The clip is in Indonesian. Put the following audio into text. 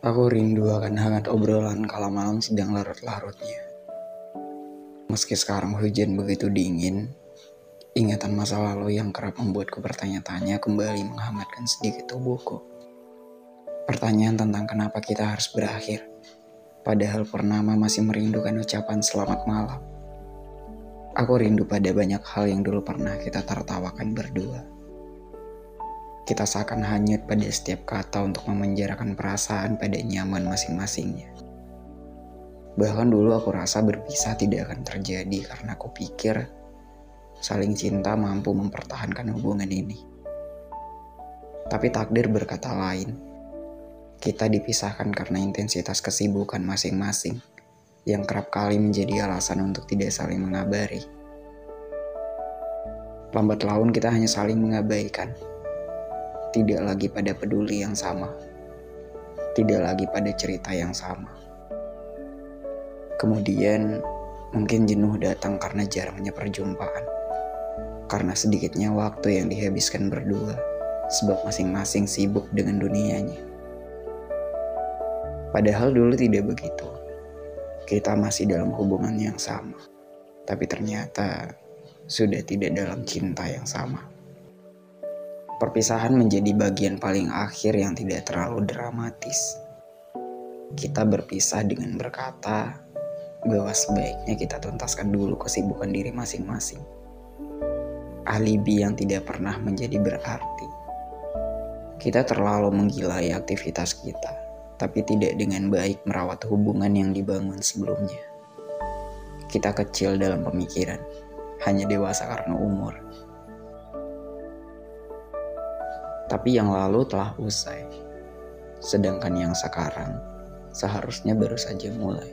Aku rindu akan hangat obrolan kala malam sedang larut-larutnya. Meski sekarang hujan begitu dingin, ingatan masa lalu yang kerap membuatku bertanya-tanya kembali menghangatkan sedikit tubuhku. Pertanyaan tentang kenapa kita harus berakhir, padahal purnama masih merindukan ucapan selamat malam. Aku rindu pada banyak hal yang dulu pernah kita tertawakan berdua kita seakan hanyut pada setiap kata untuk memenjarakan perasaan pada nyaman masing-masingnya. Bahkan dulu aku rasa berpisah tidak akan terjadi karena aku pikir saling cinta mampu mempertahankan hubungan ini. Tapi takdir berkata lain. Kita dipisahkan karena intensitas kesibukan masing-masing yang kerap kali menjadi alasan untuk tidak saling mengabari. Lambat laun kita hanya saling mengabaikan tidak lagi pada peduli yang sama, tidak lagi pada cerita yang sama. Kemudian, mungkin jenuh datang karena jarangnya perjumpaan, karena sedikitnya waktu yang dihabiskan berdua, sebab masing-masing sibuk dengan dunianya. Padahal dulu tidak begitu. Kita masih dalam hubungan yang sama, tapi ternyata sudah tidak dalam cinta yang sama. Perpisahan menjadi bagian paling akhir yang tidak terlalu dramatis. Kita berpisah dengan berkata bahwa sebaiknya kita tuntaskan dulu kesibukan diri masing-masing. Alibi yang tidak pernah menjadi berarti. Kita terlalu menggilai aktivitas kita, tapi tidak dengan baik merawat hubungan yang dibangun sebelumnya. Kita kecil dalam pemikiran, hanya dewasa karena umur tapi yang lalu telah usai. Sedangkan yang sekarang seharusnya baru saja mulai.